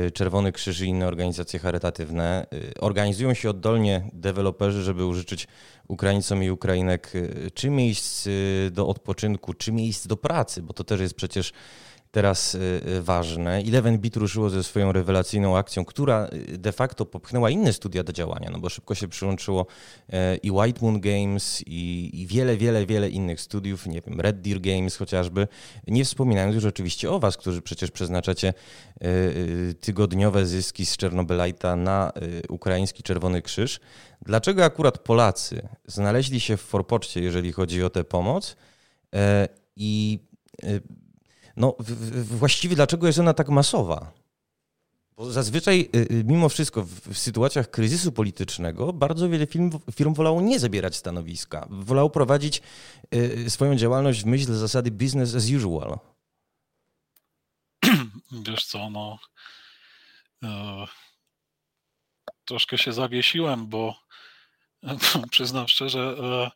y, Czerwony Krzyż i inne organizacje charytatywne. Y, organizują się oddolnie deweloperzy, żeby użyczyć Ukraińcom i Ukrainek czy miejsc do odpoczynku, czy miejsc do pracy, bo to też jest przecież teraz y, y, ważne. Eleven Bit ruszyło ze swoją rewelacyjną akcją, która y, de facto popchnęła inne studia do działania, no bo szybko się przyłączyło i White Moon Games i, wiele, wiele, wiele innych studiów, nie wiem, Red Deer Games chociażby, nie wspominając już oczywiście o Was, którzy przecież przeznaczacie tygodniowe zyski z Czernobylajta na ukraiński Czerwony Krzyż. Dlaczego akurat Polacy znaleźli się w forpoczcie, jeżeli chodzi o tę pomoc i no właściwie dlaczego jest ona tak masowa? Bo zazwyczaj, y, y, mimo wszystko, w, sytuacjach kryzysu politycznego bardzo wiele firm, firm wolało nie zabierać stanowiska. Wolało prowadzić y, swoją działalność w myśl zasady business as usual. Wiesz co, no. E, troszkę się zawiesiłem, bo przyznam szczerze, e,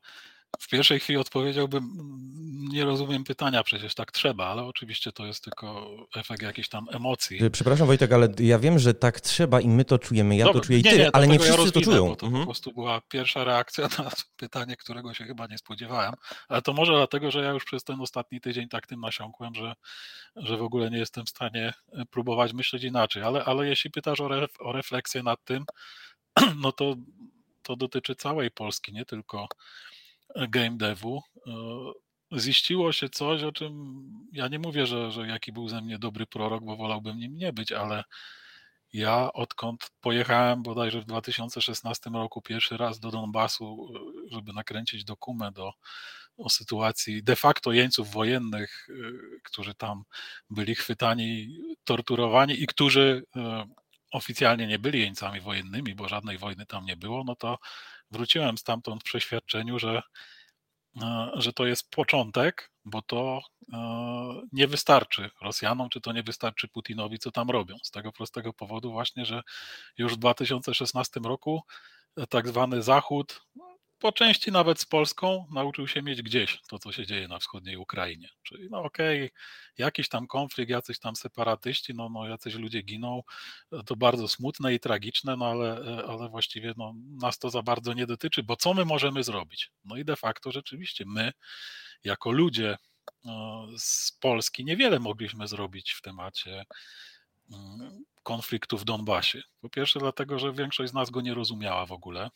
w pierwszej chwili odpowiedziałbym, mm, nie rozumiem pytania, przecież tak trzeba, ale oczywiście to jest tylko efekt jakichś tam emocji. Przepraszam Wojtek, ale ja wiem, że tak trzeba i my to czujemy, ja Dobra, to czuję i ty, nie, ale nie wszyscy ja to czują. to mhm. po prostu była pierwsza reakcja na pytanie, którego się chyba nie spodziewałem, ale to może dlatego, że ja już przez ten ostatni tydzień tak tym nasiąkłem, że, że w ogóle nie jestem w stanie e, próbować myśleć inaczej, ale, ale jeśli pytasz o, ref, o refleksję nad tym, no to to dotyczy całej Polski, nie tylko game devu, e, ziściło się coś, o czym ja nie mówię, że, że jaki był ze mnie dobry prorok, bo wolałbym nim nie być, ale ja odkąd pojechałem bodajże w 2016 roku pierwszy raz do Donbasu, e, żeby nakręcić dokument o, o sytuacji de facto jeńców wojennych, e, którzy tam byli chwytani, torturowani i którzy oficjalnie nie byli jeńcami wojennymi, bo żadnej wojny tam nie było, no to wróciłem stamtąd w przeświadczeniu, że, e, że to jest początek, bo to e, nie wystarczy Rosjanom, czy to nie wystarczy Putinowi, co tam robią. Z tego prostego powodu właśnie, że już w 2016 roku e, tak zwany Zachód po części nawet z Polską nauczył się mieć gdzieś to, co się dzieje na wschodniej Ukrainie. Czyli no okej, okay, jakiś tam konflikt, jacyś tam separatyści, no, no jacyś ludzie giną, to bardzo smutne i tragiczne, no ale, ale właściwie no, nas to za bardzo nie dotyczy, bo co my możemy zrobić? No i de facto rzeczywiście my, jako ludzie no, z Polski, niewiele mogliśmy zrobić w temacie mm, konfliktu w Donbasie. Po pierwsze dlatego, że większość z nas go nie rozumiała w ogóle.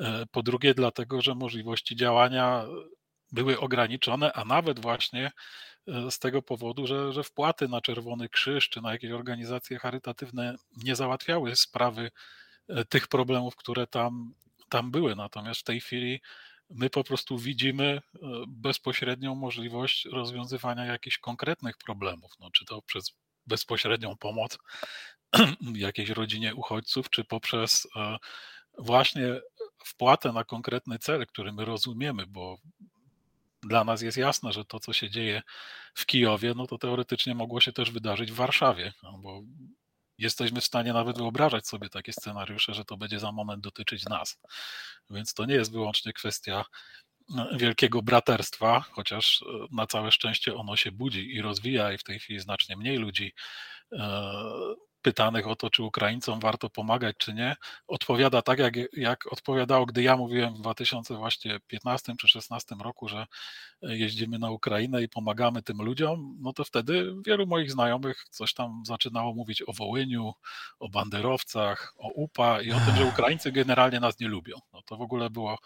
E, po drugie, dlatego, że możliwości działania były ograniczone, a nawet właśnie e, z tego powodu, że, że wpłaty na Czerwony Krzyż czy na jakieś organizacje charytatywne nie załatwiały sprawy e, tych problemów, które tam, tam były. Natomiast w tej chwili my po prostu widzimy bezpośrednią możliwość rozwiązywania jakichś konkretnych problemów, no, czy to przez bezpośrednią pomoc jakiejś rodzinie uchodźców, czy poprzez właśnie wpłatę na konkretny cel, który my rozumiemy, bo dla nas jest jasne, że to, co się dzieje w Kijowie, no to teoretycznie mogło się też wydarzyć w Warszawie, no bo jesteśmy w stanie nawet wyobrażać sobie takie scenariusze, że to będzie za moment dotyczyć nas. Więc to nie jest wyłącznie kwestia no, wielkiego braterstwa, chociaż e, na całe szczęście ono się budzi i rozwija i w tej chwili znacznie mniej ludzi e, pytanych o to, czy Ukraińcom warto pomagać, czy nie, odpowiada tak, jak, jak odpowiadało, gdy ja mówiłem w 2015 czy 2016 roku, że jeździmy na Ukrainę i pomagamy tym ludziom, no to wtedy wielu moich znajomych coś tam zaczynało mówić o Wołyniu, o banderowcach, o UPA i o tym, że Ukraińcy generalnie nas nie lubią. No to w ogóle było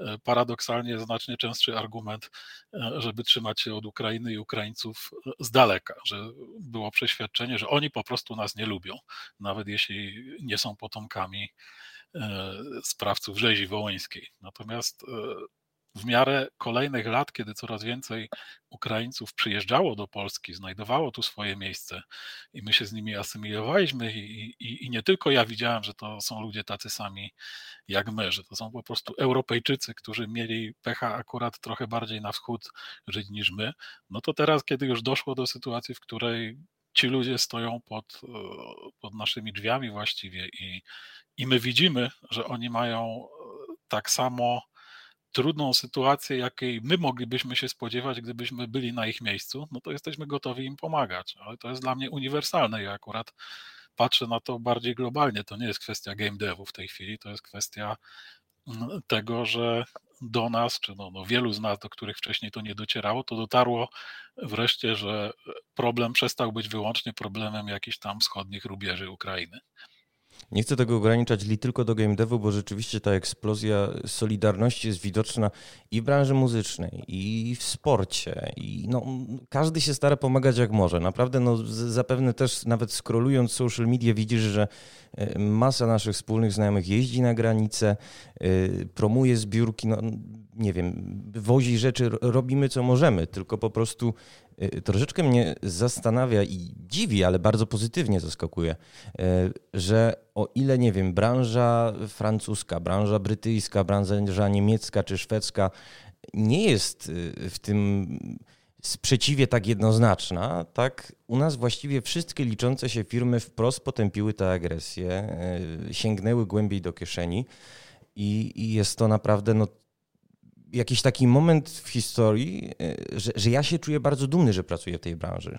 e, paradoksalnie znacznie częstszy argument, e, żeby trzymać się od Ukrainy i Ukraińców e, z daleka, że było przeświadczenie, że oni po prostu nas nie lubią lubią, nawet jeśli nie są potomkami e, sprawców rzezi wołyńskiej. Natomiast e, w miarę kolejnych lat, kiedy coraz więcej Ukraińców przyjeżdżało do Polski, znajdowało tu swoje miejsce i my się z nimi asymilowaliśmy, i, i, i, nie tylko ja widziałem, że to są ludzie tacy sami jak my, że to są po prostu Europejczycy, którzy mieli pecha akurat trochę bardziej na wschód żyć niż my, no to teraz, kiedy już doszło do sytuacji, w której ci ludzie stoją pod, e, pod naszymi drzwiami właściwie i, i my widzimy, że oni mają tak samo trudną sytuację, jakiej my moglibyśmy się spodziewać, gdybyśmy byli na ich miejscu, no to jesteśmy gotowi im pomagać. Ale to jest dla mnie uniwersalne. Ja akurat patrzę na to bardziej globalnie. To nie jest kwestia game devu w tej chwili, to jest kwestia tego, że do nas, czy no, no wielu z nas, do których wcześniej to nie docierało, to dotarło wreszcie, że problem przestał być wyłącznie problemem jakichś tam wschodnich rubieży Ukrainy. Nie chcę tego ograniczać li tylko do game devu, bo rzeczywiście ta eksplozja solidarności jest widoczna i w branży muzycznej, i w sporcie. I no, każdy się stara pomagać jak może. Naprawdę, no, zapewne też nawet scrollując social media widzisz, że e, masa naszych wspólnych znajomych jeździ na granicę, e, promuje zbiórki, no, nie wiem, wozi rzeczy, robimy co możemy, tylko po prostu troszeczkę mnie zastanawia i dziwi, ale bardzo pozytywnie zaskakuje, y, że o ile, nie wiem, branża francuska, branża brytyjska, branża niemiecka czy szwedzka nie jest y, w tym sprzeciwie tak jednoznaczna, tak u nas właściwie wszystkie liczące się firmy wprost potępiły tę agresję, sięgnęły głębiej do kieszeni i, i jest to naprawdę no, jakiś taki moment w historii, e, że, że ja się czuję bardzo dumny, że pracuję w tej branży.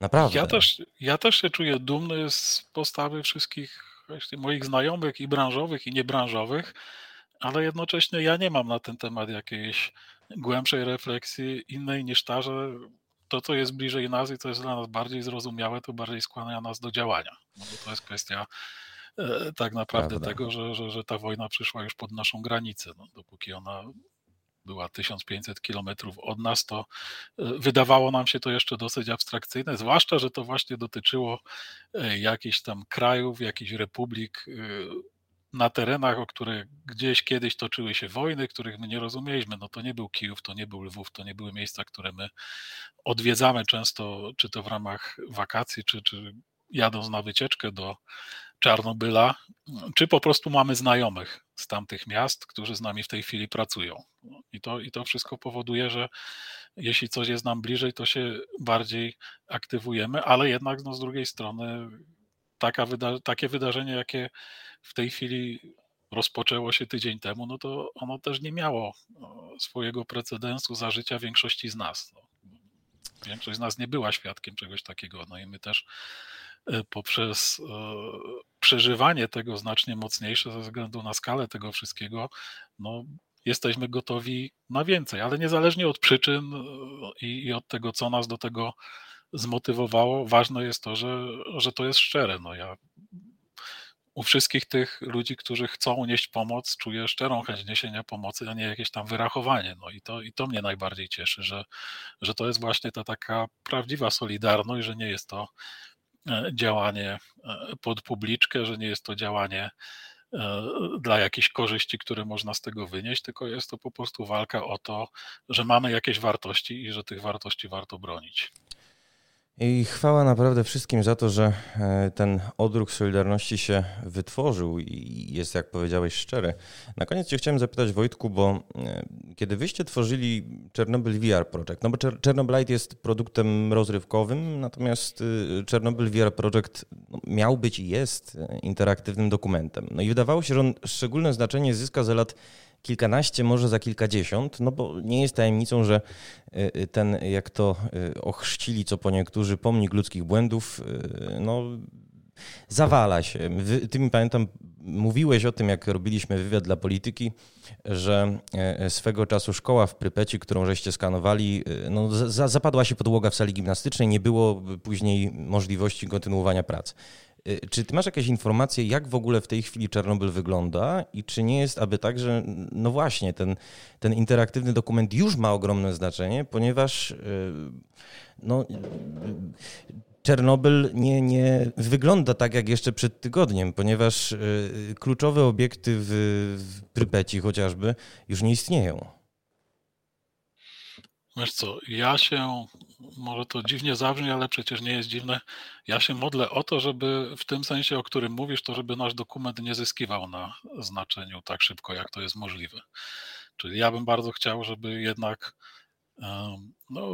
Naprawdę. Ja też, ja też się czuję dumny z postawy wszystkich moich znajomych i branżowych, i niebranżowych, ale jednocześnie ja nie mam na ten temat jakiejś głębszej refleksji innej niż ta, że to, co jest bliżej nas i co jest dla nas bardziej zrozumiałe, to bardziej skłania nas do działania. No bo to jest kwestia tak naprawdę Prawda. tego, że, że, że ta wojna przyszła już pod naszą granicę. No, dopóki ona była 1500 kilometrów od nas, to e, wydawało nam się to jeszcze dosyć abstrakcyjne, zwłaszcza, że to właśnie dotyczyło e, jakichś tam krajów, jakichś republik na terenach, o które gdzieś kiedyś toczyły się wojny, których my nie rozumieliśmy. No to nie był Kijów, to nie był Lwów, to nie były miejsca, które my odwiedzamy często, czy to w ramach wakacji, czy, czy jadąc na wycieczkę do, Czarnobyla, czy po prostu mamy znajomych z tamtych miast, którzy z nami w tej chwili pracują. I to, i to wszystko powoduje, że jeśli coś jest nam bliżej, to się bardziej aktywujemy, ale jednak no, z drugiej strony wyda takie wydarzenie, jakie w tej chwili rozpoczęło się tydzień temu, no to ono też nie miało no, swojego precedensu za życia większości z nas. No. Większość z nas nie była świadkiem czegoś takiego, no i my też E, poprzez e, przeżywanie tego znacznie mocniejsze ze względu na skalę tego wszystkiego, no, jesteśmy gotowi na więcej, ale niezależnie od przyczyn e, i, i, od tego, co nas do tego zmotywowało, ważne jest to, że, że to jest szczere. No, ja u wszystkich tych ludzi, którzy chcą nieść pomoc, czuję szczerą chęć niesienia pomocy, a nie jakieś tam wyrachowanie. No i to, i to mnie najbardziej cieszy, że, że to jest właśnie ta taka prawdziwa solidarność, że nie jest to działanie e, pod publiczkę, że nie jest to działanie e, dla jakichś korzyści, które można z tego wynieść, tylko jest to po prostu walka o to, że mamy jakieś wartości i że tych wartości warto bronić. I chwała naprawdę wszystkim za to, że e, ten odruch Solidarności się wytworzył i jest, jak powiedziałeś, szczery. Na koniec Cię chciałem zapytać, Wojtku, bo e, kiedy wyście tworzyli Chernobyl VR Project, no bo Chernobylite jest produktem rozrywkowym, natomiast y, Chernobyl VR Project no, miał być i jest interaktywnym dokumentem. No i wydawało się, że on szczególne znaczenie zyska za lat kilkanaście, może za kilkadziesiąt, no bo nie jest tajemnicą, że y, y, ten, jak to y, ochrzcili co po niektórzy, pomnik ludzkich błędów, no zawala się. Ty mi pamiętam, mówiłeś o tym, jak robiliśmy wywiad dla polityki, że e, swego czasu szkoła w Prypeci, którą żeście skanowali, no, zapadła się podłoga w sali gimnastycznej, nie było później możliwości kontynuowania pracy. Y, czy ty masz jakieś informacje, jak w ogóle w tej chwili Czarnobyl wygląda i czy nie jest aby tak, że no właśnie ten, ten interaktywny dokument już ma ogromne znaczenie, ponieważ y, no, Czernobyl nie, nie wygląda tak jak jeszcze przed tygodniem, ponieważ y, kluczowe obiekty w, w Prypeci chociażby już nie istnieją. Wiesz co, ja się, może to dziwnie zabrzmi, ale przecież nie jest dziwne, ja się modlę o to, żeby w tym sensie, o którym mówisz, to żeby nasz dokument nie zyskiwał na znaczeniu tak szybko, jak to jest możliwe. Czyli ja bym bardzo chciał, żeby jednak no,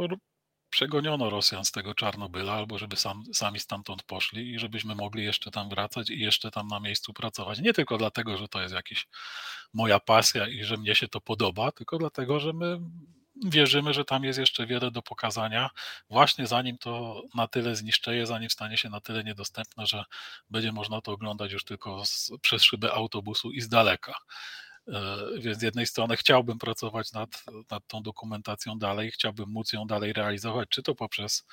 przegoniono Rosjan z tego Czarnobyla, albo żeby sam, sami stamtąd poszli i żebyśmy mogli jeszcze tam wracać i jeszcze tam na miejscu pracować. Nie tylko dlatego, że to jest jakaś moja pasja i że mnie się to podoba, tylko dlatego, że my wierzymy, że tam jest jeszcze wiele do pokazania, właśnie zanim to na tyle zniszczeje, zanim stanie się na tyle niedostępne, że będzie można to oglądać już tylko z, przez szybę autobusu i z daleka. E, więc z jednej strony chciałbym pracować nad, nad tą dokumentacją dalej, chciałbym móc ją dalej realizować, czy to poprzez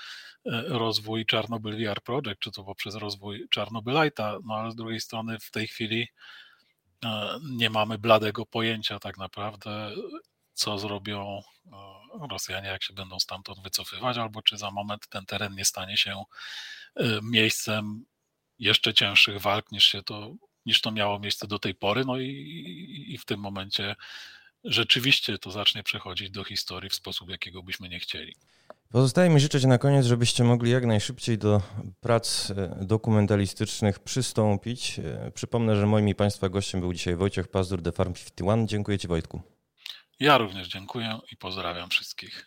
e, rozwój Czarnobyl VR Project, czy to poprzez rozwój Czarnobylite'a, no ale z drugiej strony w tej chwili e, nie mamy bladego pojęcia tak naprawdę, co zrobią Rosjanie, jak się będą stamtąd wycofywać, albo czy za moment ten teren nie stanie się miejscem jeszcze cięższych walk niż się to niż to miało miejsce do tej pory. No i, i w tym momencie rzeczywiście to zacznie przechodzić do historii w sposób, jakiego byśmy nie chcieli. Pozostaje mi życzyć na koniec, żebyście mogli jak najszybciej do prac e, dokumentalistycznych przystąpić. E, przypomnę, że moim i Państwa gościem był dzisiaj Wojciech Pazdur, The Farm 51. Dziękuję Ci Wojtku. Ja również dziękuję i pozdrawiam wszystkich.